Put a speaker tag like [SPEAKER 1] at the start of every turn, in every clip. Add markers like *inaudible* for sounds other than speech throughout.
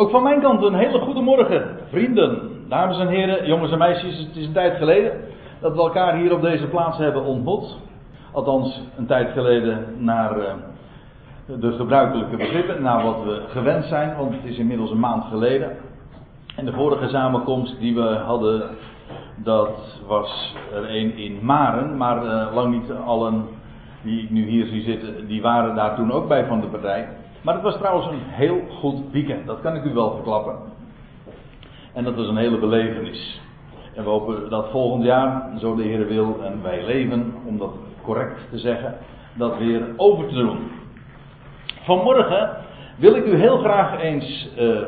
[SPEAKER 1] Ook van mijn kant een hele goede morgen, vrienden, dames en heren, jongens en meisjes. Het is een tijd geleden dat we elkaar hier op deze plaats hebben ontmoet. Althans, een tijd geleden naar uh, de gebruikelijke begrippen, naar wat we gewend zijn, want het is inmiddels een maand geleden. En de vorige samenkomst die we hadden, dat was er een in Maren, maar uh, lang niet allen die ik nu hier zie zitten, die waren daar toen ook bij van de partij. Maar het was trouwens een heel goed weekend, dat kan ik u wel verklappen. En dat was een hele belevenis. En we hopen dat volgend jaar, zo de Heer wil en wij leven, om dat correct te zeggen, dat weer over te doen. Vanmorgen wil ik u heel graag eens uh,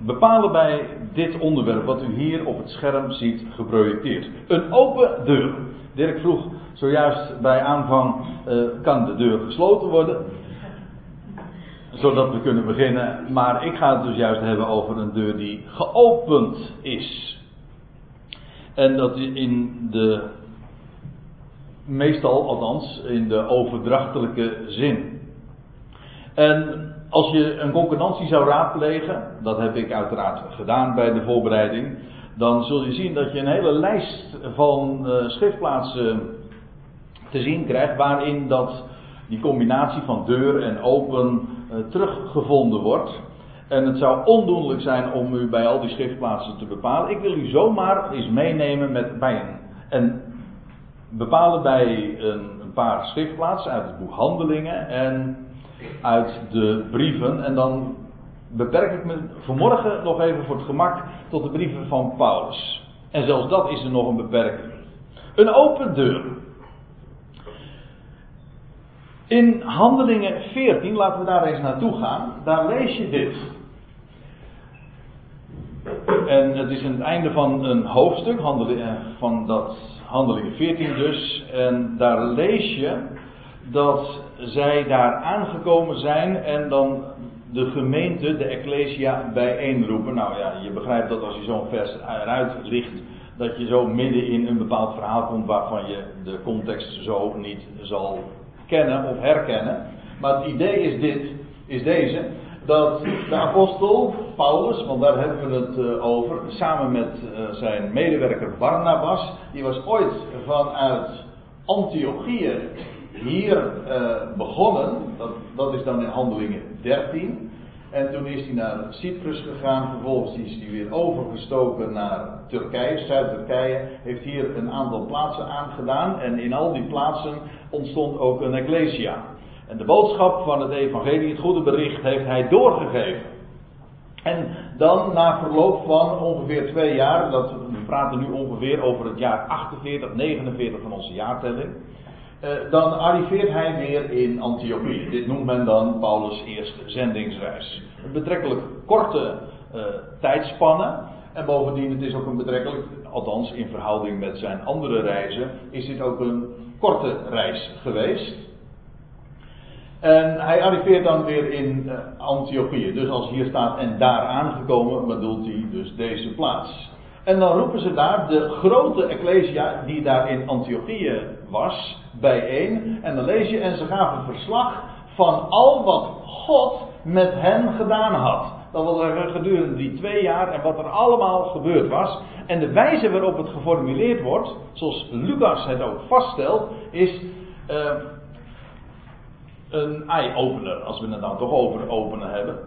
[SPEAKER 1] bepalen bij dit onderwerp wat u hier op het scherm ziet geprojecteerd. Een open deur. Dirk vroeg zojuist bij aanvang, uh, kan de deur gesloten worden? Zodat we kunnen beginnen. Maar ik ga het dus juist hebben over een deur die geopend is. En dat in de, meestal althans, in de overdrachtelijke zin. En als je een concurrentie zou raadplegen, dat heb ik uiteraard gedaan bij de voorbereiding, dan zul je zien dat je een hele lijst van uh, schriftplaatsen te zien krijgt waarin dat die combinatie van deur en open teruggevonden wordt. En het zou ondoenlijk zijn om u bij al die schriftplaatsen te bepalen. Ik wil u zomaar eens meenemen met, bij en bepalen bij een, een paar schriftplaatsen uit het boek Handelingen en uit de brieven. En dan beperk ik me vanmorgen nog even voor het gemak tot de brieven van Paulus. En zelfs dat is er nog een beperking. Een open deur. In Handelingen 14, laten we daar eens naartoe gaan, daar lees je dit. En het is aan het einde van een hoofdstuk, van dat Handelingen 14 dus. En daar lees je dat zij daar aangekomen zijn en dan de gemeente, de Ecclesia, bijeenroepen. Nou ja, je begrijpt dat als je zo'n vers eruit ligt, dat je zo midden in een bepaald verhaal komt waarvan je de context zo niet zal kennen of herkennen. Maar het idee is dit, is deze, dat de apostel Paulus, want daar hebben we het uh, over, samen met uh, zijn medewerker Barnabas, die was ooit vanuit Antiochië hier uh, begonnen, dat, dat, is dan in handelingen 13. En toen is hij naar Cyprus gegaan, vervolgens is hij weer overgestoken naar Turkije, Zuid-Turkije, heeft hier een aantal plaatsen aangedaan en in al die plaatsen ontstond ook een ecclesia. En de boodschap van het evangelie, het goede bericht, heeft hij doorgegeven. En dan na verloop van ongeveer twee jaar, dat, we praten nu ongeveer over het jaar 48, 49 van onze jaartelling. Eh, dan arriveert hij weer in Antiochië. Dit noemt men dan Paulus' eerste zendingsreis. Een betrekkelijk korte uh, tijdspanne. En bovendien, het is ook een betrekkelijk, althans in verhouding met zijn andere reizen, is dit ook een korte reis geweest. En hij arriveert dan weer in uh, Antiochië. Dus als hier staat en daar aangekomen, bedoelt hij dus deze plaats. En dan roepen ze daar de grote ecclesia die daar in Antiochië was, bijeen. En dan lees je, en ze gaven verslag van al wat God met hen gedaan had. Dat wil zeggen gedurende die twee jaar en wat er allemaal gebeurd was. En de wijze waarop het geformuleerd wordt, zoals Lucas het ook vaststelt, is uh, een eye-opener, als we het dan toch over openen hebben.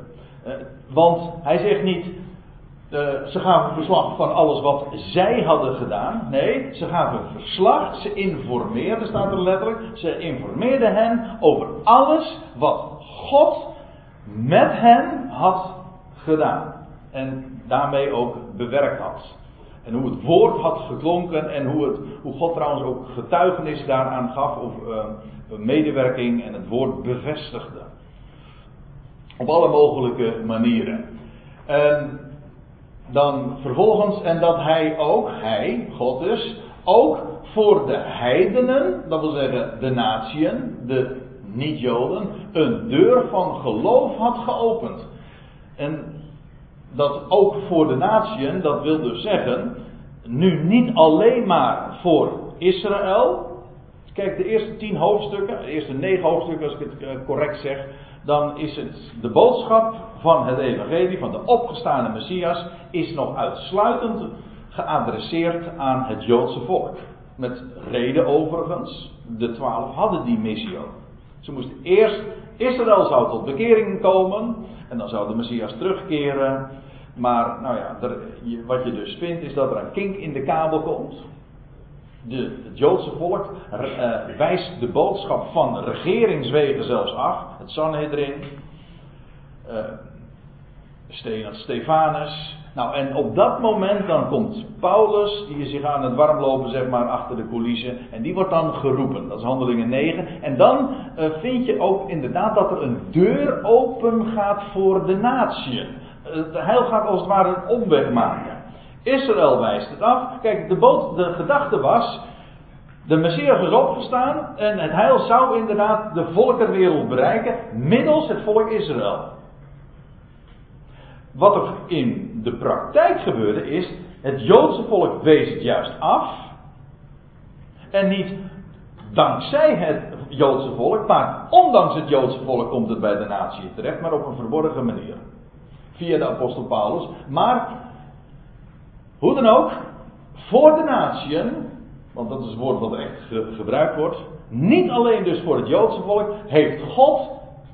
[SPEAKER 1] Uh, want hij zegt niet, uh, ze gaven verslag van alles wat zij hadden gedaan. Nee, ze gaven verslag, ze informeerden, staat er letterlijk. Ze informeerden hen over alles wat God met hen had gedaan. En daarmee ook bewerkt had. En hoe het woord had geklonken en hoe, het, hoe God trouwens ook getuigenis daaraan gaf of uh, medewerking en het woord bevestigde. Op alle mogelijke manieren. En dan vervolgens, en dat hij ook, hij, God dus, ook voor de heidenen, dat wil zeggen de natieën, de niet-Joden, een deur van geloof had geopend. En dat ook voor de natieën, dat wil dus zeggen, nu niet alleen maar voor Israël. Kijk, de eerste tien hoofdstukken, de eerste negen hoofdstukken als ik het eh, correct zeg, dan is het de boodschap van het evangelie, van de opgestane Messias, is nog uitsluitend geadresseerd aan het Joodse volk. Met reden overigens, de twaalf hadden die missie ook. Ze moesten eerst, Israël zou tot bekering komen, en dan zou de Messias terugkeren. Maar, nou ja, wat je dus vindt is dat er een kink in de kabel komt. De, het Joodse volk uh, wijst de boodschap van regeringswegen zelfs af. Het Sanhedrin. Uh, Stefanus. Nou, en op dat moment dan komt Paulus, die zich aan het warmlopen, zeg maar, achter de coulissen. En die wordt dan geroepen. Dat is handelingen 9. En dan uh, vind je ook inderdaad dat er een deur open gaat voor de natie. Het heil gaat als het ware een omweg maken. Israël wijst het af. Kijk, de, gedachte was. De Messias is opgestaan en het heil zou inderdaad de volkenwereld bereiken middels het volk Israël. Wat er in de praktijk gebeurde is, het Joodse volk wees het juist af. En niet dankzij het Joodse volk, maar ondanks het Joodse volk komt het bij de natie terecht, maar op een verborgen manier. Via de apostel Paulus. Maar, hoe dan ook, voor de natieën, want dat is het woord wat echt gebruikt wordt, niet alleen dus voor het Joodse volk, heeft God,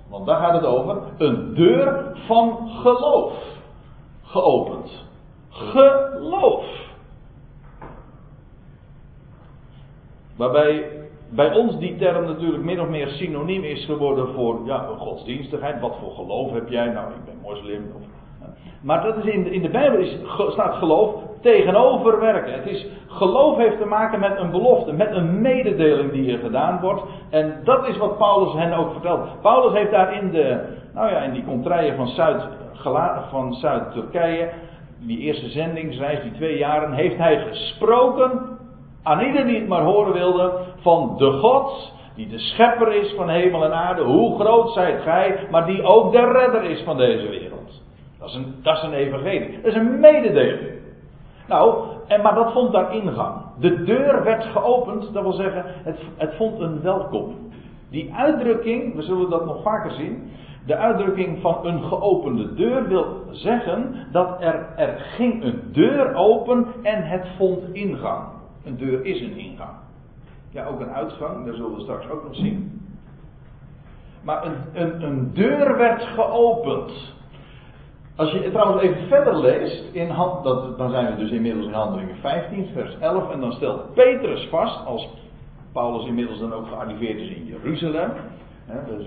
[SPEAKER 1] want daar gaat het over, een deur van geloof geopend. Geloof. Waarbij bij ons die term natuurlijk min of meer synoniem is geworden voor ja, godsdienstigheid. Wat voor geloof heb jij? Nou, ik ben moslim. Of, maar dat is in, de, in de Bijbel is, staat geloof tegenover werken. Het is, geloof heeft te maken met een belofte, met een mededeling die er gedaan wordt. En dat is wat Paulus hen ook vertelt. Paulus heeft daar in, de, nou ja, in die contraien van Zuid van Zuid-Turkije, die eerste zendingsreis, die twee jaren, heeft hij gesproken aan ieder die het maar horen wilde van de God, die de schepper is van hemel en aarde. Hoe groot zijt gij, maar die ook de redder is van deze wereld. Dat is een, dat is een evangelie. Dat is een mededeling. Nou, en, maar dat vond daar ingang. De deur werd geopend, dat wil zeggen, het, het vond een welkom. Die uitdrukking, we zullen dat nog vaker zien, de uitdrukking van een geopende deur wil zeggen dat er, er ging een deur open en het vond ingang. Een deur is een ingang. Ja, ook een uitgang, dat zullen we straks ook nog zien. Maar een, een, een deur werd geopend. Als je trouwens even verder leest, in dat, dan zijn we dus inmiddels in Handelingen 15, vers 11, en dan stelt Petrus vast, als Paulus inmiddels dan ook gearriveerd is in Jeruzalem. Hè, dus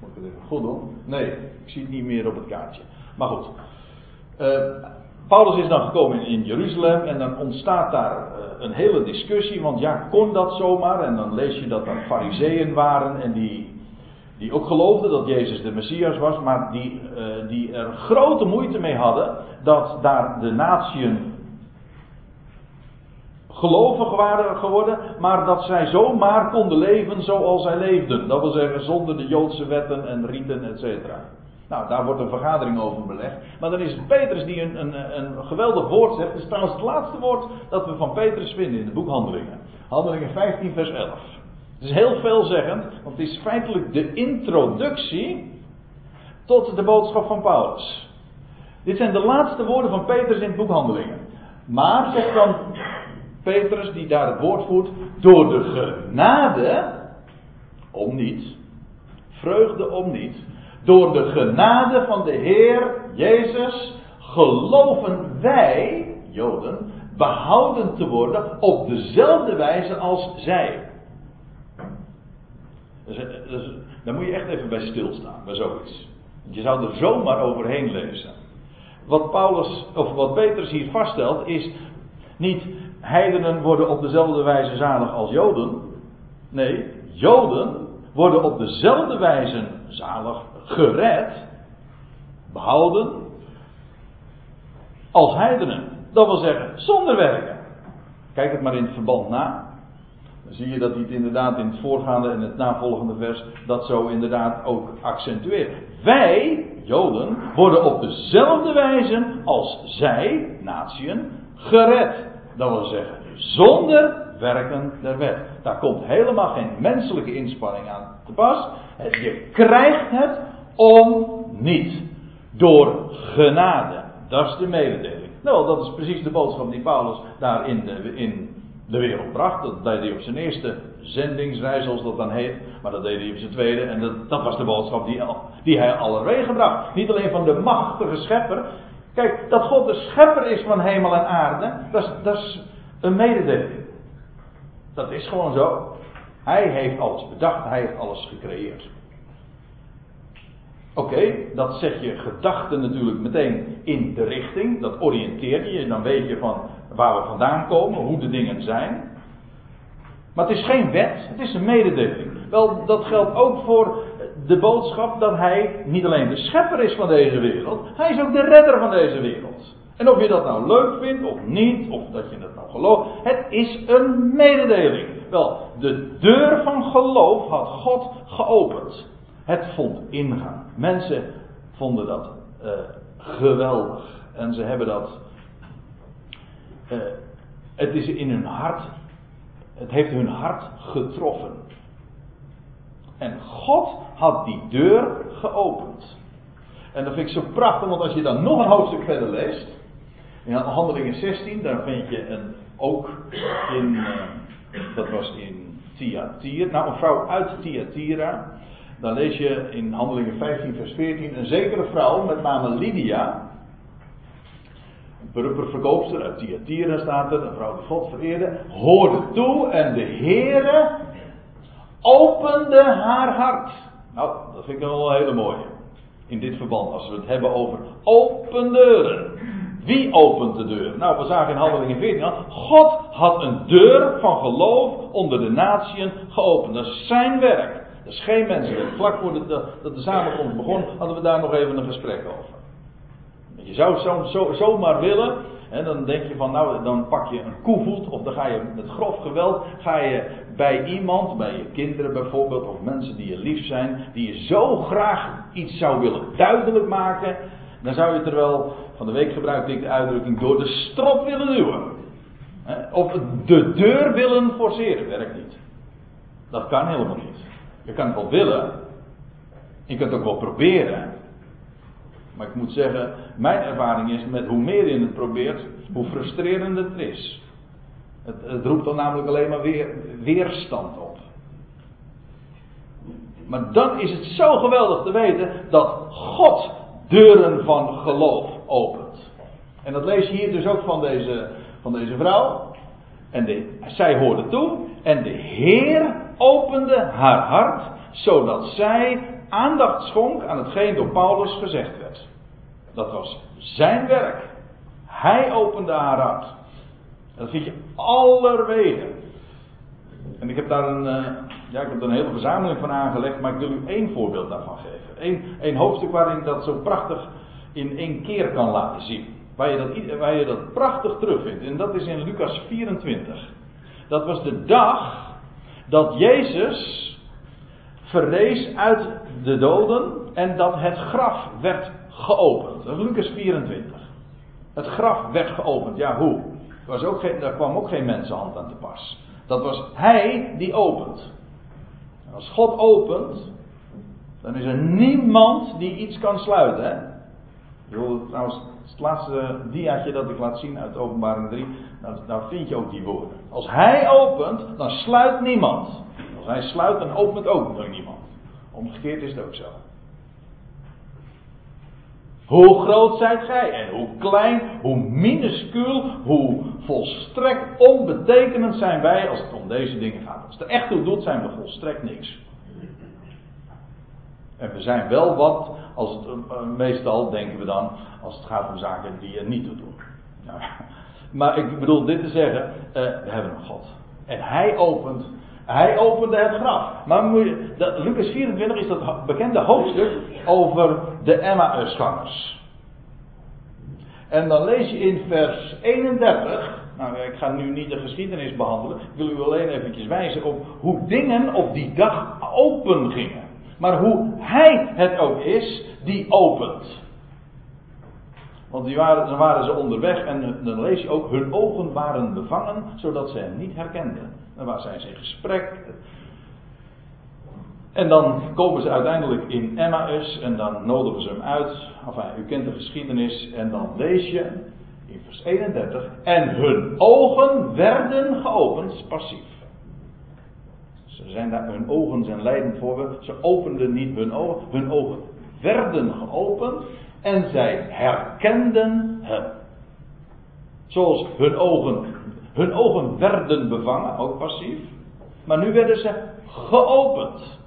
[SPEAKER 1] moet het goed? Nee, ik zie het niet meer op het kaartje. Maar goed. Uh, Paulus is dan gekomen in Jeruzalem en dan ontstaat daar uh, een hele discussie. Want ja, kon dat zomaar? En dan lees je dat er fariseeën waren en die, die ook geloofden dat Jezus de Messias was. Maar die, uh, die er grote moeite mee hadden dat daar de natieën gelovig waren geworden, maar dat zij zomaar konden leven zoals zij leefden. Dat wil zeggen zonder de Joodse wetten en riten, et cetera. Nou, daar wordt een vergadering over belegd. Maar dan is het Petrus die een, een, een geweldig woord zegt. Het is trouwens het laatste woord dat we van Petrus vinden in de boek Handelingen. Handelingen 15, vers 11. Het is heel veelzeggend, want het is feitelijk de introductie tot de boodschap van Paulus. Dit zijn de laatste woorden van Petrus in het boek Handelingen. Maar, zegt dan Petrus die daar het woord voert, door de genade, om niet, vreugde om niet, door de genade van de Heer Jezus geloven wij, Joden, behouden te worden op dezelfde wijze als zij. Dus, dus, daar moet je echt even bij stilstaan, bij zoiets. Je zou er zomaar overheen lezen. Wat Paulus, of wat Petrus hier vaststelt, is niet heidenen worden op dezelfde wijze zalig als Joden. Nee, Joden worden op dezelfde wijze zalig gered, behouden, als heidenen. Dat wil zeggen, zonder werken. Kijk het maar in het verband na. Dan zie je dat hij het inderdaad in het voorgaande en het navolgende vers dat zo inderdaad ook accentueert. Wij, Joden, worden op dezelfde wijze als zij, natieën, gered. Dat wil zeggen, zonder werken der wet. Daar komt helemaal geen menselijke inspanning aan te pas. Je krijgt het om niet. Door genade. Dat is de mededeling. Nou, dat is precies de boodschap die Paulus daar in de, in de wereld bracht. Dat deed hij op zijn eerste zendingsreis, zoals dat dan heet. Maar dat deed hij op zijn tweede. En dat, dat was de boodschap die, die hij allerwege bracht. Niet alleen van de machtige schepper. Kijk, dat God de schepper is van hemel en aarde. Dat is, dat is een mededeling. Dat is gewoon zo. Hij heeft alles bedacht, hij heeft alles gecreëerd. Oké, dat zet je gedachten natuurlijk meteen in de richting. Dat oriënteert je. Dan weet je van waar we vandaan komen, hoe de dingen zijn. Maar het is geen wet, het is een mededeling. Wel, dat geldt ook voor de boodschap dat hij niet alleen de schepper is van deze wereld, hij is ook de redder van deze wereld. En of je dat nou leuk vindt of niet, of dat je het nou gelooft, het is een mededeling. Wel, de deur van geloof had God geopend. Het vond ingang. Mensen vonden dat uh, geweldig. En ze hebben dat. Uh, het is in hun hart. Het heeft hun hart getroffen. En God had die deur geopend. En dat vind ik zo prachtig, want als je dan nog een hoofdstuk verder leest. In Handelingen 16, daar vind je een, ook in. Uh, dat was in Thyatira. Nou, een vrouw uit Thyatira. Dan lees je in Handelingen 15, vers 14. Een zekere vrouw, met name Lydia. Een purperverkoopster uit Thyatira staat er. Een vrouw die God vereerde. Hoorde toe en de Heere opende haar hart. Nou, dat vind ik wel een hele mooie. In dit verband, als we het hebben over open deuren. Wie opent de deur? Nou, we zagen in Handelingen 14 al. God had een deur van geloof onder de natieën geopend. Dat is zijn werk. Dat is geen menselijk. Vlak voordat de, dat de samenkomst begon, hadden we daar nog even een gesprek over. Je zou zo, zo, zomaar willen, en dan denk je van, nou, dan pak je een koevoet, of dan ga je met grof geweld, ga je bij iemand, bij je kinderen bijvoorbeeld, of mensen die je lief zijn, die je zo graag iets zou willen duidelijk maken, dan zou je terwijl, van de week gebruikte ik de uitdrukking, door de strop willen duwen. Of de deur willen forceren, werkt niet. Dat kan helemaal niet. Je kan het wel willen. Je kunt het ook wel proberen. Maar ik moet zeggen, mijn ervaring is met hoe meer je het probeert, hoe frustrerender het is. Het, het roept dan namelijk alleen maar weer weerstand op. Maar dan is het zo geweldig te weten dat God deuren van geloof opent. En dat lees je hier dus ook van deze, van deze vrouw. En zij hoorde toe. En de Heer opende haar hart, zodat zij aandacht schonk aan hetgeen door Paulus gezegd werd. Dat was zijn werk. Hij opende haar hart. Dat vind je allerwegen. En ik heb daar een, uh, ja, ik heb er een hele verzameling van aangelegd, maar ik wil u één voorbeeld daarvan geven. Eén, één hoofdstuk waarin dat zo prachtig in één keer kan laten zien. Waar je, dat, waar je dat prachtig terugvindt. En dat is in Lucas 24. Dat was de dag dat Jezus verrees uit de doden en dat het graf werd geopend. Lucas 24. Het graf werd geopend. Ja, hoe? Was ook geen, daar kwam ook geen mensenhand aan te pas. Dat was Hij die opent. En als God opent, dan is er niemand die iets kan sluiten. Hè? Ik trouwens het laatste diaatje dat ik laat zien uit openbaring 3. Nou, daar vind je ook die woorden. Als hij opent, dan sluit niemand. Als hij sluit, dan opent ook nog niemand. Omgekeerd is het ook zo. Hoe groot zijt gij? En hoe klein, hoe minuscuul, hoe volstrekt onbetekenend zijn wij als het om deze dingen gaat. Als het er echt toe doet, zijn we volstrekt niks. En we zijn wel wat, als het, uh, meestal denken we dan, als het gaat om zaken die er niet toe doen. Nou, maar ik bedoel dit te zeggen, uh, we hebben een God. En Hij opent, Hij opende het graf. Maar moet je, Lucas 24 is dat bekende hoofdstuk over de Emmausgangers. En dan lees je in vers 31, nou, ik ga nu niet de geschiedenis behandelen. Ik wil u alleen eventjes wijzen op hoe dingen op die dag open gingen maar hoe Hij het ook is die opent. Want die waren, dan waren ze onderweg en dan lees je ook, hun ogen waren bevangen, zodat ze hem niet herkenden. Dan waren zij in gesprek. En dan komen ze uiteindelijk in Emmaus en dan nodigen ze hem uit. U kent de geschiedenis en dan lees je in vers 31. En hun ogen werden geopend, passief. Ze zijn daar, hun ogen zijn leidend voor. Ze openden niet hun ogen, hun ogen werden geopend en zij herkenden hem. Zoals hun ogen, hun ogen werden bevangen, ook passief. Maar nu werden ze geopend.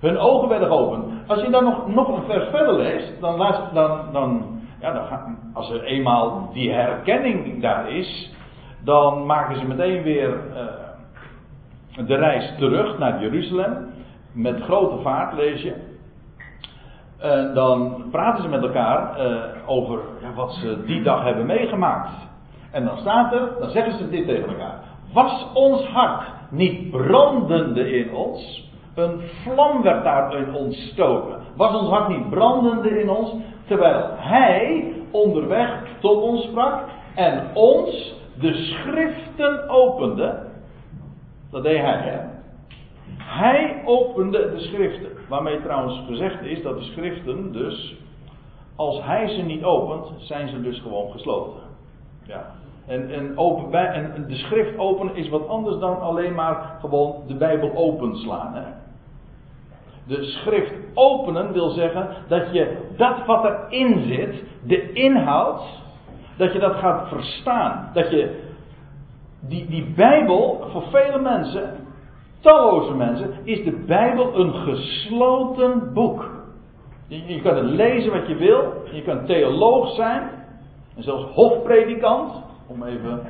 [SPEAKER 1] Hun ogen werden geopend. Als je dan nog, nog een vers verder leest, dan, laat, dan, dan, ja, dan als er eenmaal die herkenning daar is, dan maken ze meteen weer uh, de reis terug naar Jeruzalem. Met grote vaart lees je. En dan praten ze met elkaar uh, over wat ze die dag hebben meegemaakt. En dan staat er, dan zeggen ze dit tegen elkaar. Was ons hart niet brandende in ons? Een vlam werd daarin ontstoken. Was ons hart niet brandende in ons? Terwijl hij onderweg tot ons sprak en ons de schriften opende. Dat deed hij, hè? Hij opende de schriften. Waarmee trouwens gezegd is dat de schriften dus, als hij ze niet opent, zijn ze dus gewoon gesloten. Ja. En, en, open, en de schrift openen is wat anders dan alleen maar gewoon de Bijbel openslaan. Hè? De schrift openen wil zeggen dat je dat wat erin zit, de inhoud, dat je dat gaat verstaan. Dat je die, die Bijbel, voor vele mensen, talloze mensen, is de Bijbel een gesloten boek. Je, je kan het lezen wat je wil, je kan theoloog zijn, en zelfs hofpredikant, om even.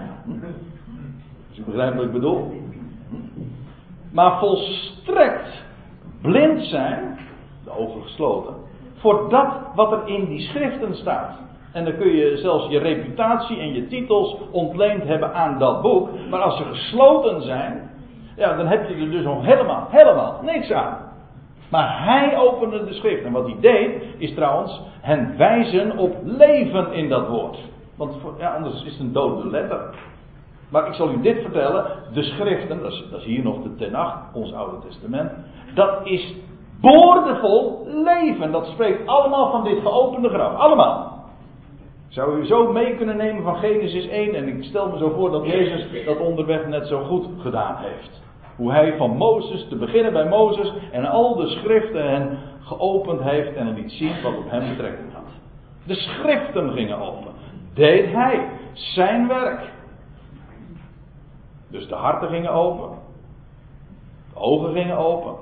[SPEAKER 1] Als je begrijpt wat ik bedoel. Maar volstrekt blind zijn, de ogen gesloten, voor dat wat er in die schriften staat. En dan kun je zelfs je reputatie en je titels ontleend hebben aan dat boek. Maar als ze gesloten zijn, ja, dan heb je er dus nog helemaal, helemaal niks aan. Maar hij opende de schrift. En wat hij deed, is trouwens hen wijzen op leven in dat woord. Want ja, anders is het een dode letter. Maar ik zal u dit vertellen. De schriften, dat is, dat is hier nog de Tenach, ons Oude Testament. Dat is boordevol leven. Dat spreekt allemaal van dit geopende graf. Allemaal. Zou u zo mee kunnen nemen van Genesis 1 en ik stel me zo voor dat Jezus dat onderweg net zo goed gedaan heeft. Hoe hij van Mozes, te beginnen bij Mozes en al de schriften hen geopend heeft en liet zien wat op hem betrekking had. De schriften gingen open. Deed hij zijn werk. Dus de harten gingen open. De ogen gingen open.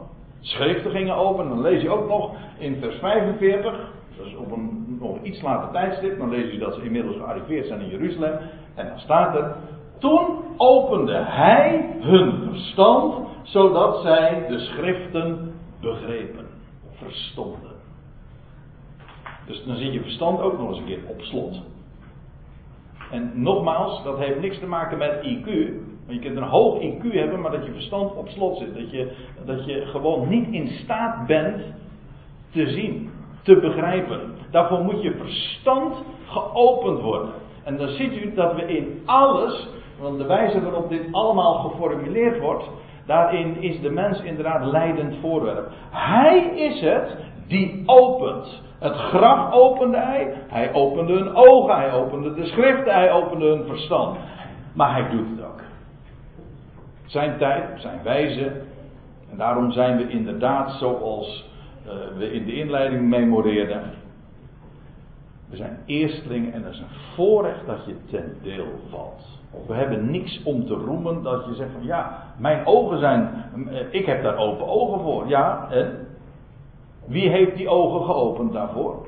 [SPEAKER 1] De schriften gingen open. Dan lees je ook nog in vers 45. Is op een nog iets later tijdstip. Dan lees je dat ze inmiddels gearriveerd zijn in Jeruzalem. En dan staat er. Toen opende hij hun verstand. Zodat zij de schriften begrepen. Verstonden. Dus dan zit je verstand ook nog eens een keer op slot. En nogmaals, dat heeft niks te maken met IQ. Want je kunt een hoog IQ hebben, maar dat je verstand op slot zit. Dat je, dat je gewoon niet in staat bent te zien, te begrijpen. Daarvoor moet je verstand geopend worden. En dan ziet u dat we in alles, want de wijze waarop dit allemaal geformuleerd wordt, daarin is de mens inderdaad leidend voorwerp. Hij is het die opent. Het graf opende hij, hij opende hun ogen, hij opende de schriften, hij opende hun verstand. Maar hij doet het ook. Zijn tijd, zijn wijze. En daarom zijn we inderdaad zoals we in de inleiding memoreerden. We zijn eersteling en dat is een voorrecht dat je ten deel valt. We hebben niks om te roemen dat je zegt van ja, mijn ogen zijn, eh, ik heb daar open ogen voor. Ja, en wie heeft die ogen geopend daarvoor?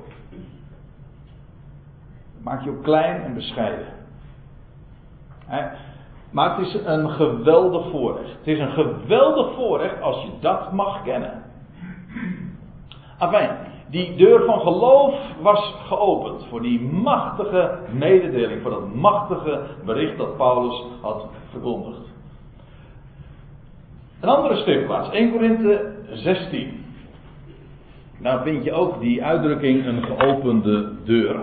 [SPEAKER 1] Maak je ook klein en bescheiden. Maar het is een geweldig voorrecht. Het is een geweldig voorrecht als je dat mag kennen. Afijn, die deur van geloof was geopend voor die machtige mededeling, voor dat machtige bericht dat Paulus had verkondigd. Een andere stukplaats, 1 Korinthe 16. Nou vind je ook die uitdrukking een geopende deur.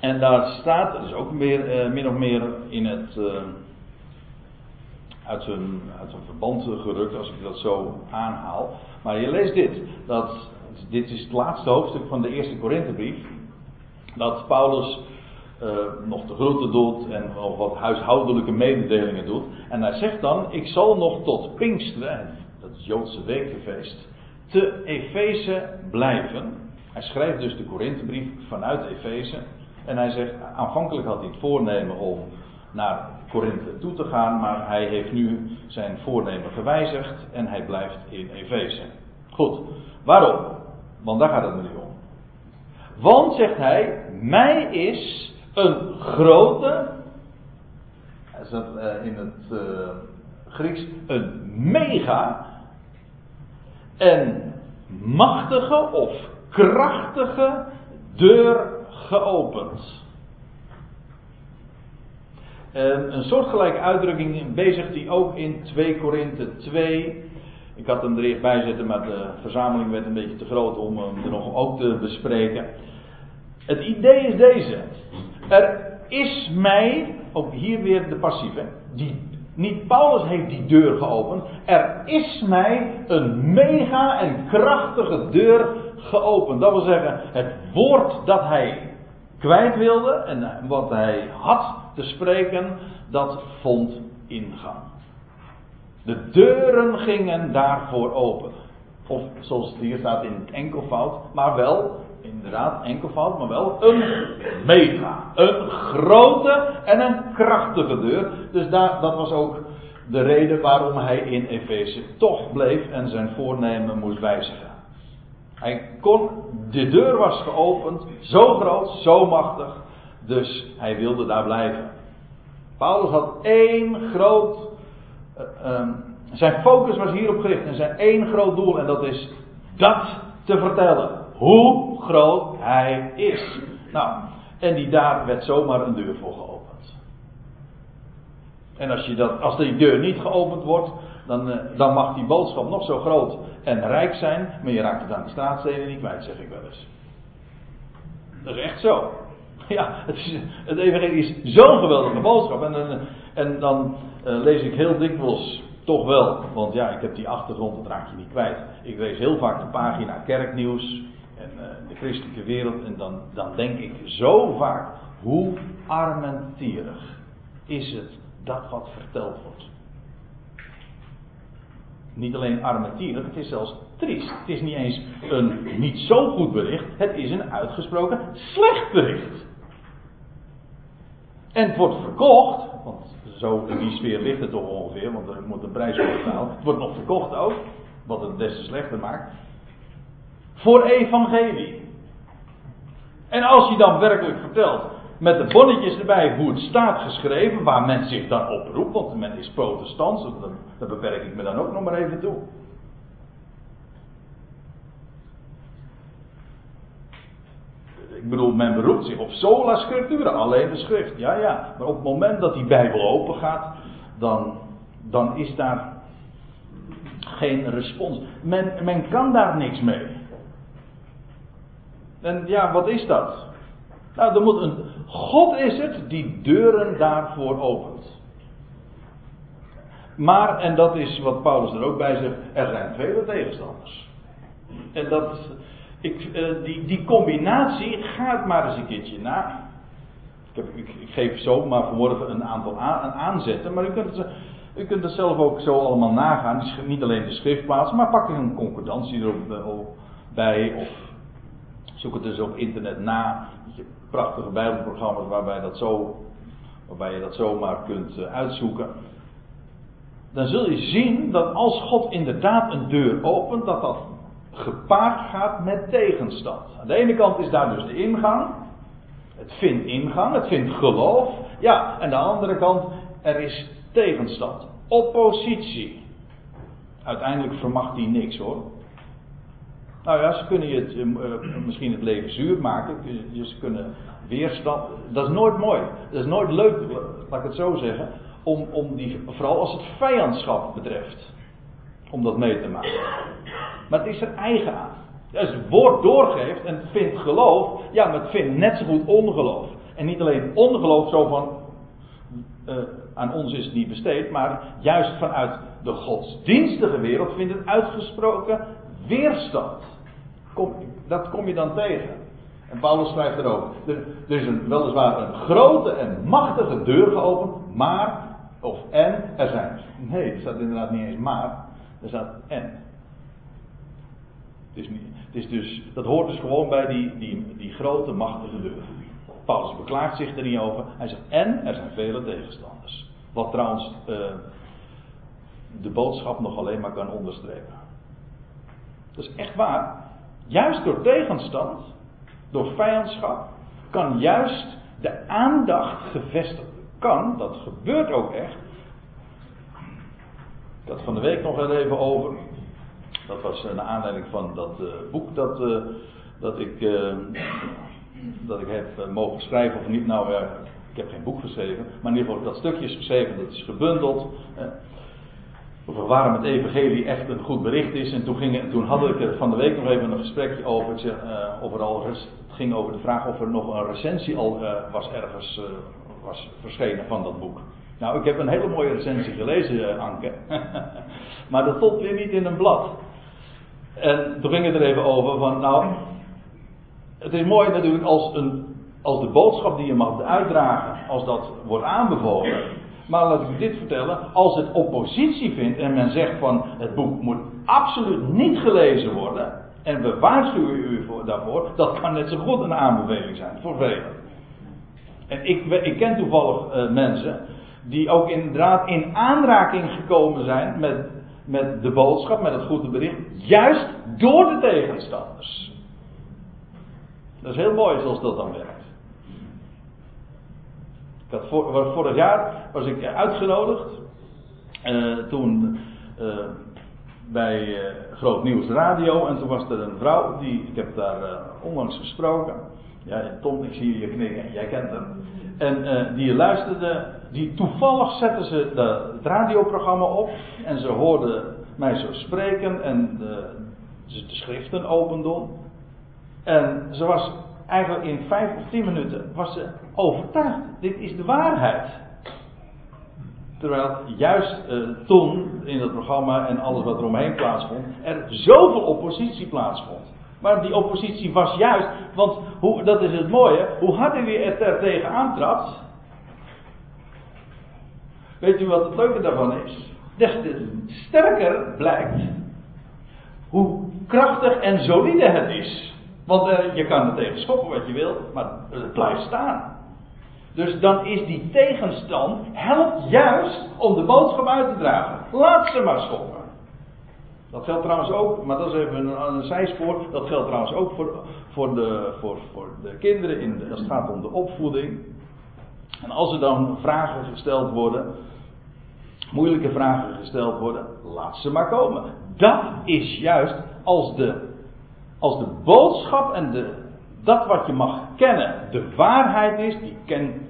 [SPEAKER 1] En daar staat, dat is ook meer, uh, min of meer in het, uh, uit zijn, uit zijn verband gerukt, als ik dat zo aanhaal. Maar je leest dit, dat, dit is het laatste hoofdstuk van de eerste Korinthebrief, dat Paulus uh, nog de groeten doet en nog wat huishoudelijke mededelingen doet. En hij zegt dan, ik zal nog tot Pinksteren, dat is Joodse wekenfeest, te Efeze blijven. Hij schrijft dus de Korinthebrief vanuit Efeze. En hij zegt, aanvankelijk had hij het voornemen om naar Korinthe toe te gaan, maar hij heeft nu zijn voornemen gewijzigd en hij blijft in Efeze. Goed, waarom? Want daar gaat het nu om. Want, zegt hij, mij is een grote, hij zegt uh, in het uh, Grieks, een mega en machtige of krachtige deur geopend. En een soortgelijke uitdrukking bezigt hij ook in 2 Korinthe 2. Ik had hem er eerst maar de verzameling werd een beetje te groot om hem er nog ook te bespreken. Het idee is deze. Er is mij, ook hier weer de passieve, die, niet Paulus heeft die deur geopend. Er is mij een mega en krachtige deur geopend. Dat wil zeggen, het woord dat hij kwijt wilde en wat hij had te spreken, dat vond ingang. De deuren gingen daarvoor open. Of zoals het hier staat in het enkelvoud, maar wel, inderdaad, enkelvoud, maar wel een mega. Een grote en een krachtige deur. Dus daar, dat was ook de reden waarom hij in Efeze toch bleef en zijn voornemen moest wijzigen. Hij kon, de deur was geopend, zo groot, zo machtig, dus hij wilde daar blijven. Paulus had één groot, uh, um, zijn focus was hierop gericht en zijn één groot doel en dat is dat te vertellen. Hoe groot hij is. Nou, en die daar werd zomaar een deur voor geopend. En als, je dat, als die deur niet geopend wordt, dan, uh, dan mag die boodschap nog zo groot en rijk zijn, maar je raakt het aan de straatsteden niet kwijt, zeg ik wel eens. Dat is echt zo. *laughs* Ja, het, is, het evangelie is zo'n geweldige boodschap. En, en, dan uh, lees ik heel dikwijls, toch wel, want ja, ik heb die achtergrond, dat raak je niet kwijt. Ik lees heel vaak de pagina kerknieuws en uh, de christelijke wereld. En dan, dan denk ik zo vaak, hoe armentierig is het dat wat verteld wordt. Niet alleen armetierig, het is zelfs triest. Het is niet eens een niet zo goed bericht, het is een uitgesproken slecht bericht. En het wordt verkocht, want zo in die sfeer ligt het toch ongeveer, want er moet een prijs voor betalen. Het wordt nog verkocht ook, wat het des te slechter maakt. Voor evangelie. En als je dan werkelijk vertelt, met de bonnetjes erbij hoe het staat geschreven, waar men zich dan op roept, want men is protestant, dus daar beperk ik me dan ook nog maar even toe. Ik bedoel, men beroept zich op sola scriptura, alleen de schrift. Ja, ja. Maar op het moment dat die Bijbel open gaat, dan, dan is daar geen respons. Men, men kan daar niks mee. En ja, wat is dat? Nou, er moet een. God is het die deuren daarvoor opent. Maar, en dat is wat Paulus er ook bij zegt, er zijn vele tegenstanders. En dat, ik, uh, die, die combinatie gaat maar eens een keertje na. Ik, ik, ik geef zo maar vanmorgen een aantal aan, aanzetten, maar u kunt, het, u kunt zelf ook zo allemaal nagaan. Niet alleen de schriftplaats, maar pak er een concordantie erop eh, bij of zoek het dus op internet na. Prachtige bijbelprogramma's waarbij, dat zo, waarbij je dat zomaar kunt uh, uitzoeken. Dan zul je zien dat als God inderdaad een deur opent, dat dat gepaard gaat met tegenstand. Aan de ene kant is daar dus de ingang. Het vindt ingang, het vindt geloof. Ja, en aan de andere kant, er is tegenstand. Oppositie. Uiteindelijk vermacht die niks hoor. Nou ja, ze kunnen je het, uh, misschien het leven zuur maken. Ze kunnen weerstand. Dat is nooit mooi. Dat is nooit leuk, laat ik het zo zeggen. Om, om die, vooral als het vijandschap betreft. Om dat mee te maken. Maar het is er eigen aan. Als het woord doorgeeft en vindt geloof. Ja, maar het vindt net zo goed ongeloof. En niet alleen ongeloof zo van. uh, aan ons is het niet besteed, maar juist vanuit de godsdienstige wereld vindt het uitgesproken weerstand. Dat kom je dan tegen. En Paulus schrijft erover. Er, er is een, weliswaar een grote en machtige deur geopend, maar, of en, er zijn. Nee, er staat inderdaad niet eens maar, er staat en. Het is, het is dus, dat hoort dus gewoon bij die, die, die grote machtige deur. Paulus beklaagt zich er niet over. Hij zegt, en er zijn vele tegenstanders. Wat trouwens uh, de boodschap nog alleen maar kan onderstrepen. Dat is echt waar. Juist door tegenstand, door vijandschap, kan juist de aandacht gevestigd kan, dat gebeurt ook echt. Ik had van de week nog even over. Dat was een aanleiding van dat uh, boek dat, uh, dat ik dat ik heb eh, mogen schrijven of niet. Nou, ik heb geen boek geschreven, maar in ieder geval dat stukje is geschreven, dat is gebundeld. Eh, waarom het evangelie echt een goed bericht is. En toen, ging, toen had ik er van de week nog even een gesprekje over. Ik al, het ging over de vraag of er nog een recensie al uh, was ergens uh, was verschenen van dat boek. Nou, ik heb een hele mooie recensie gelezen, Anke. *laughs* maar dat stond weer niet in een blad. En toen ging het er even over van, nou, het is mooi natuurlijk als, een, als de boodschap die je mag uitdragen, als dat wordt aanbevolen. Maar laat ik u dit vertellen, als het oppositie vindt en men zegt van het boek moet absoluut niet gelezen worden. En we waarschuwen u voor, daarvoor, dat kan net zo goed een aanbeveling zijn voor velen. En ik, ik ken toevallig uh, mensen die ook inderdaad in aanraking gekomen zijn met, met de boodschap, met het goede bericht, juist door de tegenstanders. Dat is heel mooi zoals dat dan werkt. Ik had vorig jaar was ik uitgenodigd. Uh, toen uh, bij uh, Groot Nieuws Radio. En toen was er een vrouw, die, ik heb daar onlangs gesproken. Ja, Tom, ik zie je knikken, jij kent hem. En die luisterde, die toevallig zette ze het radioprogramma op. En ze hoorde mij zo spreken en de, de schriften open doen. En ze was eigenlijk in vijf of tien minuten was ze overtuigd. Dit is de waarheid. Terwijl juist uh, toen in het programma en alles wat er omheen plaatsvond, er zoveel oppositie plaatsvond. Maar die oppositie was juist, want hoe, dat is het mooie, hoe je het er tegen aantrapt. Weet u wat het leuke daarvan is? Des te sterker blijkt hoe krachtig en solide het is. Want uh, je kan er tegen schoppen wat je wil, maar het blijft staan. Dus dan is die tegenstand, helpt juist om de boodschap uit te dragen. Laat ze maar schoppen. Dat geldt trouwens ook, maar dat is even een, een zijspoor, dat geldt trouwens ook voor, voor, de, voor, voor de kinderen in de, als het gaat om de opvoeding. En als er dan vragen gesteld worden, moeilijke vragen gesteld worden, laat ze maar komen. Dat is juist als de als de boodschap en de, dat wat je mag kennen de waarheid is, die,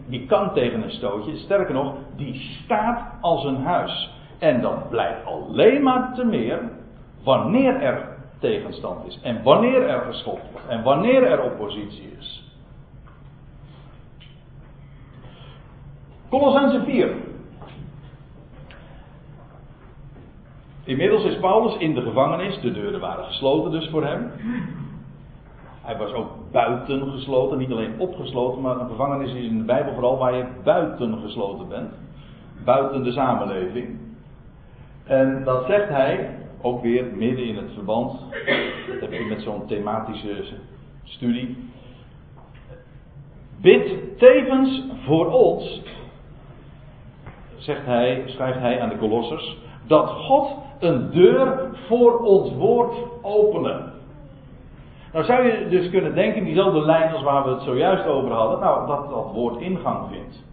[SPEAKER 1] die kan tegen een stootje. Sterker nog, die staat als een huis. En dat blijft alleen maar te meer wanneer er tegenstand is. En wanneer er geschopt wordt. En wanneer er oppositie is. Colossense 4. Inmiddels is Paulus in de gevangenis, de deuren waren gesloten dus voor hem. Hij was ook buiten gesloten, niet alleen opgesloten, maar een gevangenis is in de Bijbel vooral waar je buiten gesloten bent. Buiten de samenleving. En dat zegt hij, ook weer midden in het verband. Dat heb je met zo'n thematische studie. Bid tevens voor ons, zegt hij, schrijft hij aan de Kolossers, dat God een deur voor ons woord openen. Nou zou je dus kunnen denken, diezelfde lijn als waar we het zojuist over hadden, nou dat dat woord ingang vindt.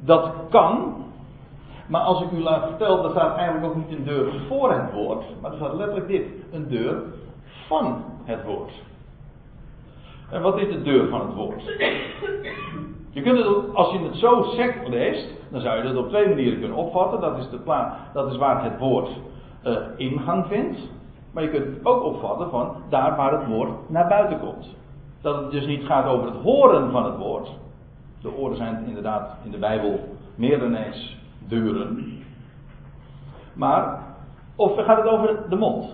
[SPEAKER 1] Dat kan, maar als ik u laat vertellen, dan staat eigenlijk ook niet een deur voor het woord, maar er staat letterlijk dit, een deur van het woord. En wat is de deur van het woord? Je kunt het, als je het zo sec leest, dan zou je dat op twee manieren kunnen opvatten. Dat is, de pla dat is waar het woord uh, ingang vindt. Maar je kunt het ook opvatten van daar waar het woord naar buiten komt. Dat het dus niet gaat over het horen van het woord. De oren zijn inderdaad in de Bijbel meer dan eens deuren. Maar, of gaat het over de mond?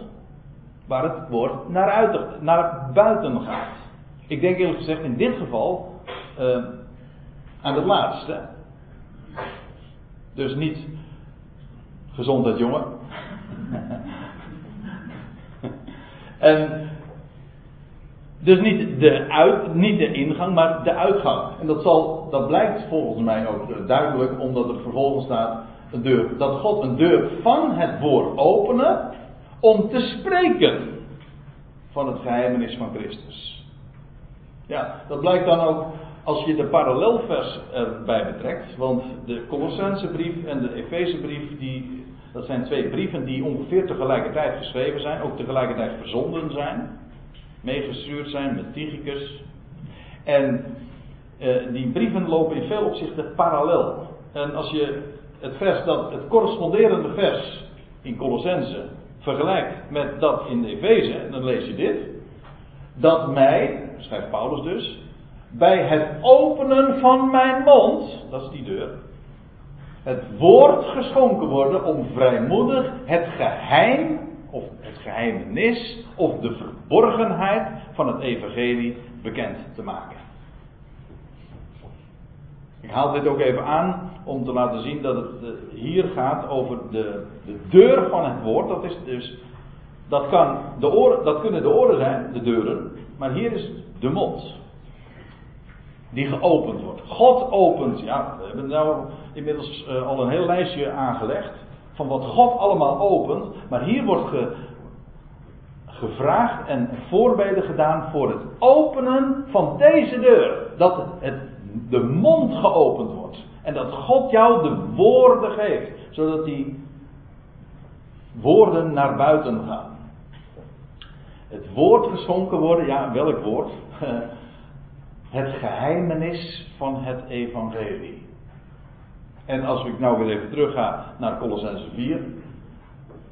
[SPEAKER 1] Waar het woord naar, uit, naar buiten gaat. Ik denk eerlijk gezegd in dit geval uh, aan het laatste. Dus niet gezondheid jongen. *laughs* en dus niet de, uit, niet de ingang, maar de uitgang. En dat, zal, dat blijkt volgens mij ook duidelijk, omdat er vervolgens staat een deur, dat God een deur van het woord openen om te spreken van het geheimenis van Christus. Ja, dat blijkt dan ook als je de parallelvers erbij betrekt, want de Colossensebrief en de Efezebrief, die, dat zijn twee brieven die ongeveer tegelijkertijd geschreven zijn, ook tegelijkertijd verzonden zijn meegestuurd zijn met Tychicus. En uh, die brieven lopen in veel opzichten parallel. En als je het vers dat het corresponderende vers in Colossense vergelijkt met dat in de Efeze, dan lees je dit. Dat mij, schrijft Paulus dus, bij het openen van mijn mond, dat is die deur, het woord geschonken worden om vrijmoedig het geheim of het geheimenis of de verborgenheid van het evangelie bekend te maken. Ik haal dit ook even aan om te laten zien dat het eh, hier gaat over de, de deur van het woord. Dat, is dus, dat, kan de oren, dat kunnen de oren zijn, de deuren, maar hier is de mond. Die geopend wordt. God opent, ja, we hebben nou inmiddels uh, al een heel lijstje aangelegd van wat God allemaal opent. Maar hier wordt ge, gevraagd en voorbeden gedaan voor het openen van deze deur. Dat het, de mond geopend wordt. En dat God jou de woorden geeft. Zodat die woorden naar buiten gaan. Het woord geschonken worden, ja, welk woord? *laughs* Het geheimenis van het evangelie. En als ik nou weer even terug ga naar Colossense 4.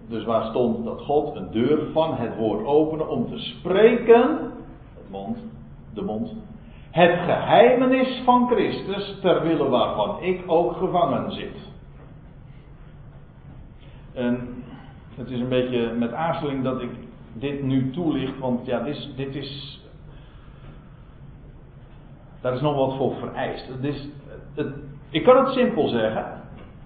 [SPEAKER 1] Dus waar stond dat God een deur van het woord opende om te spreken. Het mond, de mond. Het geheimenis van Christus, ter wille waarvan ik ook gevangen zit. En het is een beetje met aarzeling dat ik dit nu toelicht, want ja, dit dit is daar is nog wat voor vereist. Is, ik kan het simpel zeggen.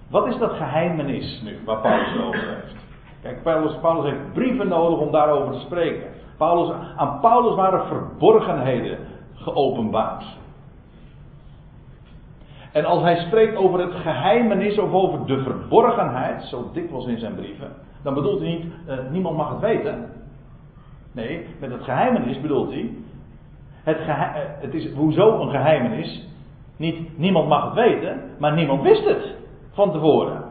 [SPEAKER 1] Wat is dat geheimenis nu waar Paulus over heeft? Kijk, Paulus, Paulus heeft brieven nodig om daarover te spreken. Paulus, aan Paulus waren verborgenheden geopenbaard. En als hij spreekt over het geheimenis of over de verborgenheid, zo dikwijls in zijn brieven, dan bedoelt hij niet, uh, niemand mag het weten. Nee, met het geheimenis bedoelt hij, het, eh, het is hoezo een geheimenis? Niet niemand mag het weten, maar niemand wist het van tevoren.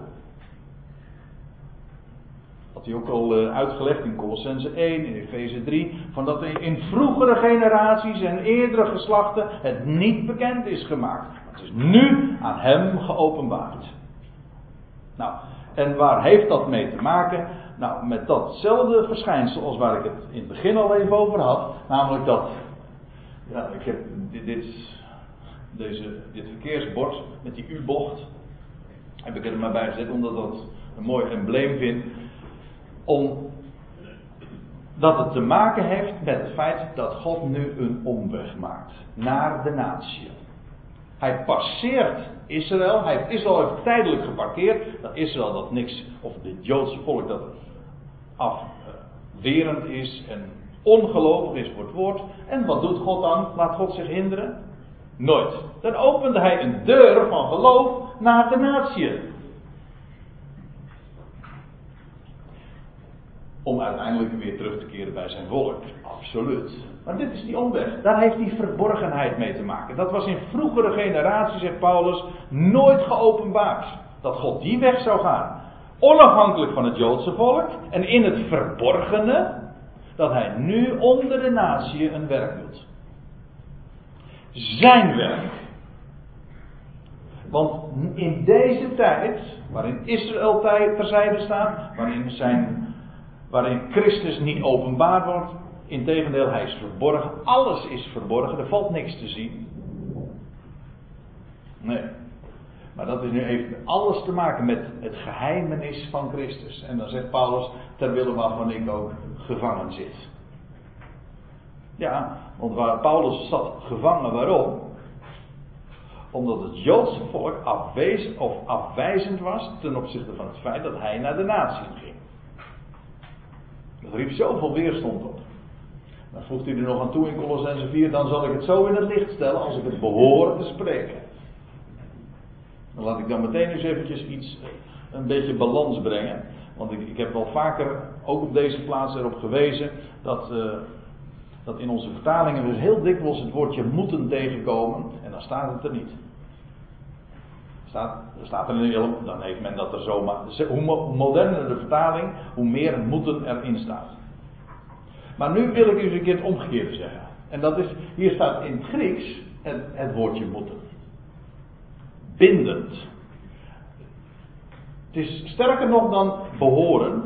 [SPEAKER 1] Had hij ook al uh, uitgelegd in Colossense 1, in Efeze 3, van dat in vroegere generaties en eerdere geslachten het niet bekend is gemaakt. Het is nu aan hem geopenbaard. Nou, en waar heeft dat mee te maken? Nou, met datzelfde verschijnsel als waar ik het in het begin al even over had. Namelijk dat. Ja, ik heb dit, deze, dit verkeersbord met die U-bocht. Heb ik er maar bij gezet omdat dat een mooi embleem vind. Om dat het te maken heeft met het feit dat God nu een omweg maakt naar de natie. Hij passeert Israël, hij heeft Israël even tijdelijk geparkeerd. Dat Israël dat niks, of het Joodse volk dat afwerend is en ongelovig is voor het woord. En wat doet God dan? Laat God zich hinderen? Nooit. Dan opende hij een deur van geloof naar de natie. Om uiteindelijk weer terug te keren bij zijn volk. Absoluut. Maar dit is die omweg. Daar heeft die verborgenheid mee te maken. Dat was in vroegere generaties, zegt Paulus, nooit geopenbaard. Dat God die weg zou gaan. Onafhankelijk van het Joodse volk. En in het verborgene. Dat hij nu onder de natie een werk doet zijn werk. Want in deze tijd, waarin Israël terzijde staat, waarin, zijn, waarin Christus niet openbaar wordt, integendeel, hij is verborgen, alles is verborgen, er valt niks te zien. Nee. Maar dat is nu even alles te maken met het geheimenis van Christus. En dan zegt Paulus, terwille waarvan ik ook gevangen zit. Ja, want waar Paulus zat gevangen, waarom? Omdat het Joodse volk afwezend of afwijzend was ten opzichte van het feit dat hij naar de natie ging. Dat riep zoveel weerstand op. Dan voegt hij er nog aan toe in Colossense 4, dan zal ik het zo in het licht stellen als ik het behoor te spreken. Laat ik dan meteen eens eventjes iets, een beetje balans brengen. Want ik, ik heb wel vaker, ook op deze plaats erop gewezen, dat, uh, dat in onze vertalingen dus heel dikwijls het woordje moeten tegenkomen. En dan staat het er niet. Staat, staat er een heel, dan heeft men dat er zomaar. Hoe moderner de vertaling, hoe meer moeten erin staat. Maar nu wil ik eens een keer het omgekeerde zeggen. En dat is, hier staat in het Grieks het woordje moeten. Bindend. Het is sterker nog dan behoren.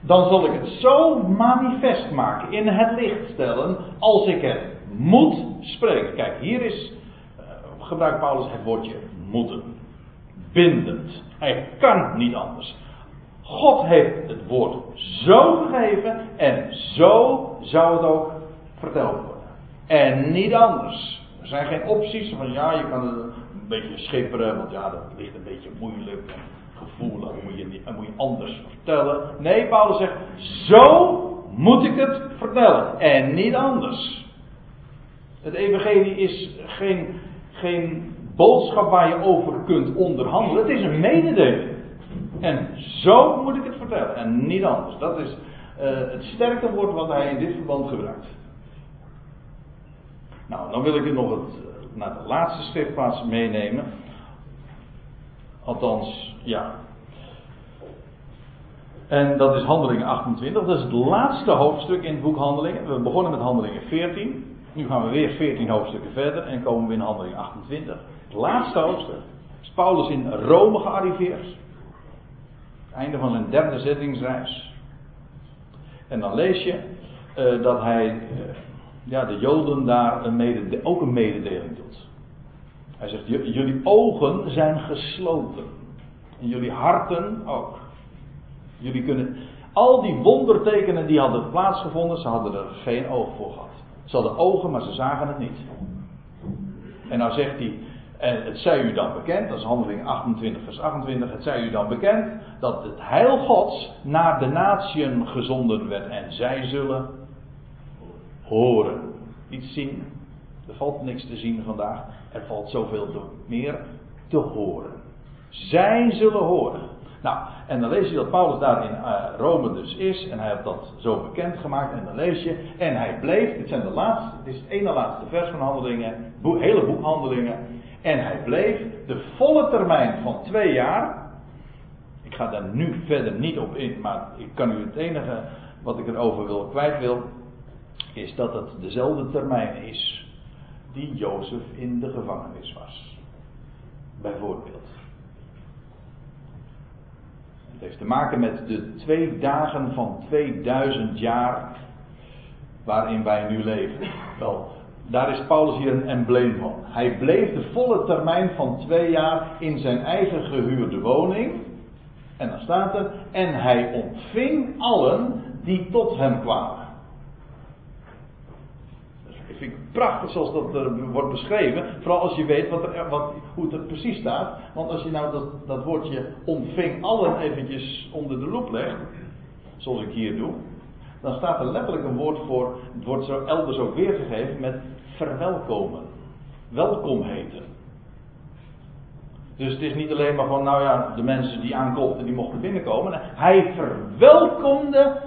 [SPEAKER 1] Dan zal ik het zo manifest maken, in het licht stellen, als ik het moet spreken. Kijk, hier is, uh, gebruikt Paulus het woordje moeten. Bindend. Hij kan niet anders. God heeft het woord zo gegeven en zo zou het ook verteld worden. En niet anders. Er zijn geen opties van ja, je kan het een beetje schipperen, want ja, dat ligt een beetje moeilijk en gevoelig, moet je, je anders vertellen. Nee, Paulus zegt, zo moet ik het vertellen en niet anders. Het evangelie is geen, geen boodschap waar je over kunt onderhandelen. Het is een mededeling. En zo moet ik het vertellen en niet anders. Dat is uh, het sterke woord wat hij in dit verband gebruikt. Nou, dan wil ik u nog het, eh, naar de laatste schriftplaats meenemen. Althans, ja. En dat is Handelingen 28. Dat is het laatste hoofdstuk in het boek Handelingen. We begonnen met Handelingen 14. Nu gaan we weer 14 hoofdstukken verder en komen we in Handelingen 28. Het laatste hoofdstuk. Is Paulus in Rome gearriveerd. Het einde van zijn derde zettingsreis. En dan lees je uh, dat hij uh, ja, de Joden daar een mede, ook een mededeling doet. Hij zegt: Jullie ogen zijn gesloten. En jullie harten ook. Jullie kunnen. Al die wondertekenen die hadden plaatsgevonden, ze hadden er geen oog voor gehad. Ze hadden ogen, maar ze zagen het niet. En nou zegt hij, het zij u dan bekend, dat is handeling 28 vers 28, het zij u dan bekend dat het heil Gods naar de natieën gezonden werd en zij zullen horen. Niet zien, er valt niks te zien vandaag, er valt zoveel meer te horen. Zij zullen horen. Nou, en dan lees je dat Paulus daar in uh, Rome dus is. En hij heeft dat zo bekend gemaakt. En dan lees je. En hij bleef. Dit zijn de laatste. Dit is het ene laatste vers van handelingen. Hele boek handelingen. En hij bleef de volle termijn van twee jaar. Ik ga daar nu verder niet op in. Maar ik kan u het enige wat ik erover wil kwijt wil. Is dat het dezelfde termijn is. Die Jozef in de gevangenis was. Bijvoorbeeld. Het heeft te maken met de twee dagen van 2000 jaar waarin wij nu leven. Wel, daar is Paulus hier een embleem van. Hij bleef de volle termijn van twee jaar in zijn eigen gehuurde woning. En dan staat er, en hij ontving allen die tot hem kwamen. Ik vind het prachtig zoals dat er wordt beschreven. Vooral als je weet wat er, wat, hoe het er precies staat. Want als je nou dat, dat woordje ontving allen eventjes onder de loep legt. Zoals ik hier doe. Dan staat er letterlijk een woord voor. Het wordt zo elders ook weergegeven met verwelkomen. Welkom heten. Dus het is niet alleen maar van, nou ja, de mensen die aanklopten, die mochten binnenkomen. Hij verwelkomde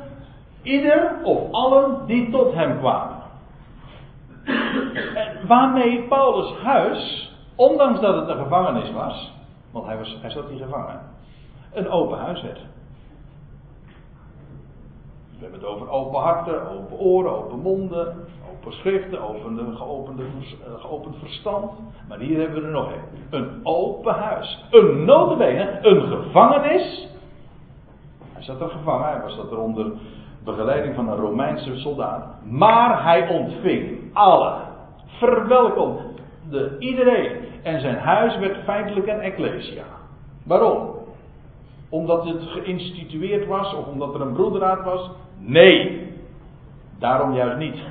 [SPEAKER 1] ieder of allen die tot hem kwamen. Waarmee Paulus' huis, ondanks dat het een gevangenis was, want hij, was, hij zat hier gevangen, een open huis werd. We hebben het over open harten, open oren, open monden, open schriften, open, geopende, eh, geopend verstand. Maar hier hebben we er nog een. Een open huis. Een notabene, een gevangenis. Hij zat er gevangen, hij was dat er onder begeleiding van een Romeinse soldaat. Maar hij ontving alle. Verwelkomde iedereen. En zijn huis werd feitelijk een ecclesia. Waarom? Omdat het geïnstitueerd was of omdat er een broederraad was? Nee. Daarom juist niet. *laughs*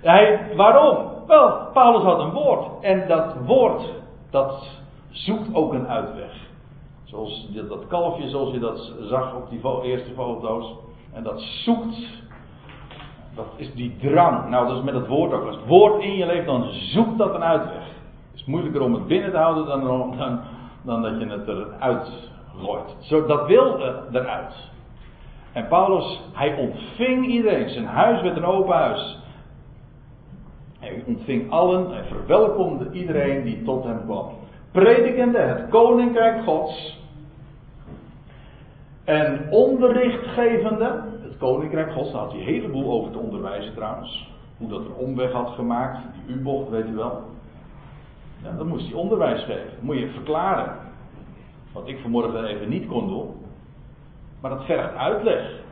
[SPEAKER 1] Hij, waarom? Wel, Paulus had een woord. En dat woord, dat zoekt ook een uitweg. Zoals dat kalfje, zoals je dat zag op die eerste foto's. En dat zoekt. Dat is die drang. Nou, dat is met het woord ook. Als het woord in je leeft, dan zoekt dat een uitweg. Het is moeilijker om het binnen te houden dan, dan, dat je het eruit gooit. Zo, dat wil eruit. En Paulus, hij ontving iedereen. Zijn huis werd een open huis. Hij ontving allen en verwelkomde iedereen die tot hem kwam. Predikende het koninkrijk Gods. En onderricht gevende. Het koninkrijk Gods, daar had hij een heleboel over te onderwijzen trouwens. Hoe dat een omweg had gemaakt. Die U-bocht, weet u wel. Ja, dan moest hij onderwijs geven. Dat moet je verklaren. Wat ik vanmorgen even niet kon doen. Maar dat vergt uitleg.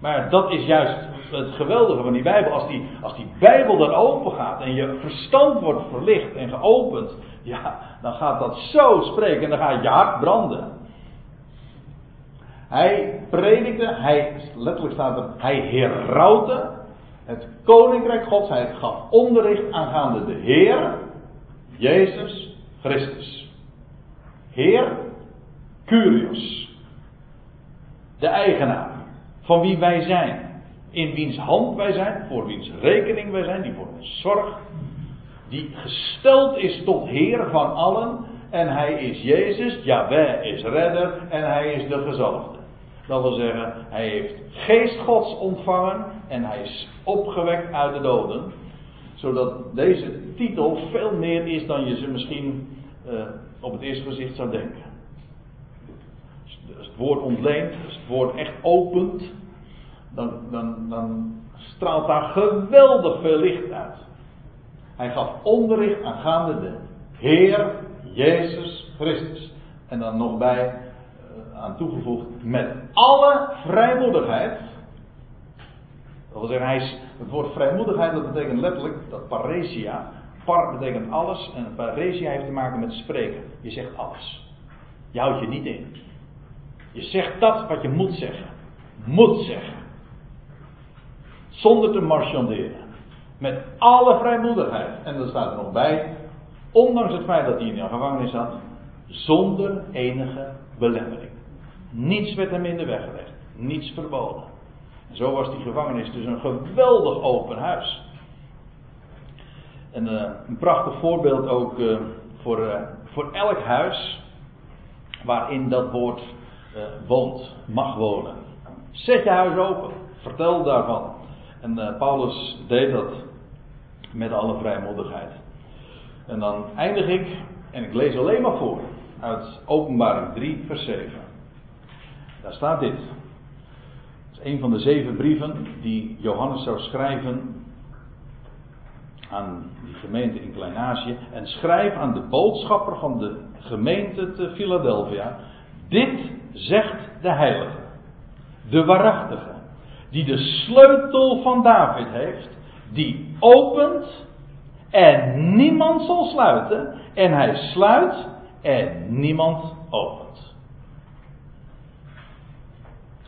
[SPEAKER 1] Maar dat is juist het geweldige van die Bijbel. Als die, als die Bijbel dan open gaat en je verstand wordt verlicht en geopend. Ja, dan gaat dat zo spreken en dan gaat je hart branden. Hij predikte, hij, letterlijk staat er, hij herrouwde het koninkrijk gods. Hij gaf onderricht aangaande de Heer, Jezus Christus. Heer, Curios. De eigenaar. Van wie wij zijn. In wiens hand wij zijn. Voor wiens rekening wij zijn. Die voor ons zorgt. Die gesteld is tot Heer van allen. En hij is Jezus. Jaweh is redder. En hij is de gezalfde. Dat wil zeggen, hij heeft geest Gods ontvangen. En hij is opgewekt uit de doden. Zodat deze titel veel meer is dan je ze misschien uh, op het eerste gezicht zou denken. Als het woord ontleent, als het woord echt opent, dan, dan, dan straalt daar geweldig veel licht uit. Hij gaf onderricht aangaande de Heer Jezus Christus. En dan nog bij aan toegevoegd met alle vrijmoedigheid. Dat wil zeggen, hij is, het woord vrijmoedigheid dat betekent letterlijk dat paresia Par betekent alles en paresia heeft te maken met spreken. Je zegt alles. Je houdt je niet in. Je zegt dat wat je moet zeggen. Moet zeggen. Zonder te marchanderen. Met alle vrijmoedigheid. En dat staat er nog bij. Ondanks het feit dat hij in de gevangenis zat. Zonder enige belemmering. Niets werd hem in de weg gelegd. Niets verboden. En zo was die gevangenis dus een geweldig open huis. En uh, een prachtig voorbeeld ook uh, voor, uh, voor elk huis waarin dat woord woont, mag wonen. Zet je huis open, vertel daarvan. En Paulus deed dat met alle vrijmoedigheid. En dan eindig ik, en ik lees alleen maar voor, uit Openbaring 3, vers 7. Daar staat dit. Het is een van de zeven brieven die Johannes zou schrijven aan die gemeente in Klein-Azië en schrijf aan de boodschapper van de gemeente te Philadelphia: Dit zegt de Heilige, de waarachtige, die de sleutel van David heeft, die opent en niemand zal sluiten, en hij sluit en niemand opent.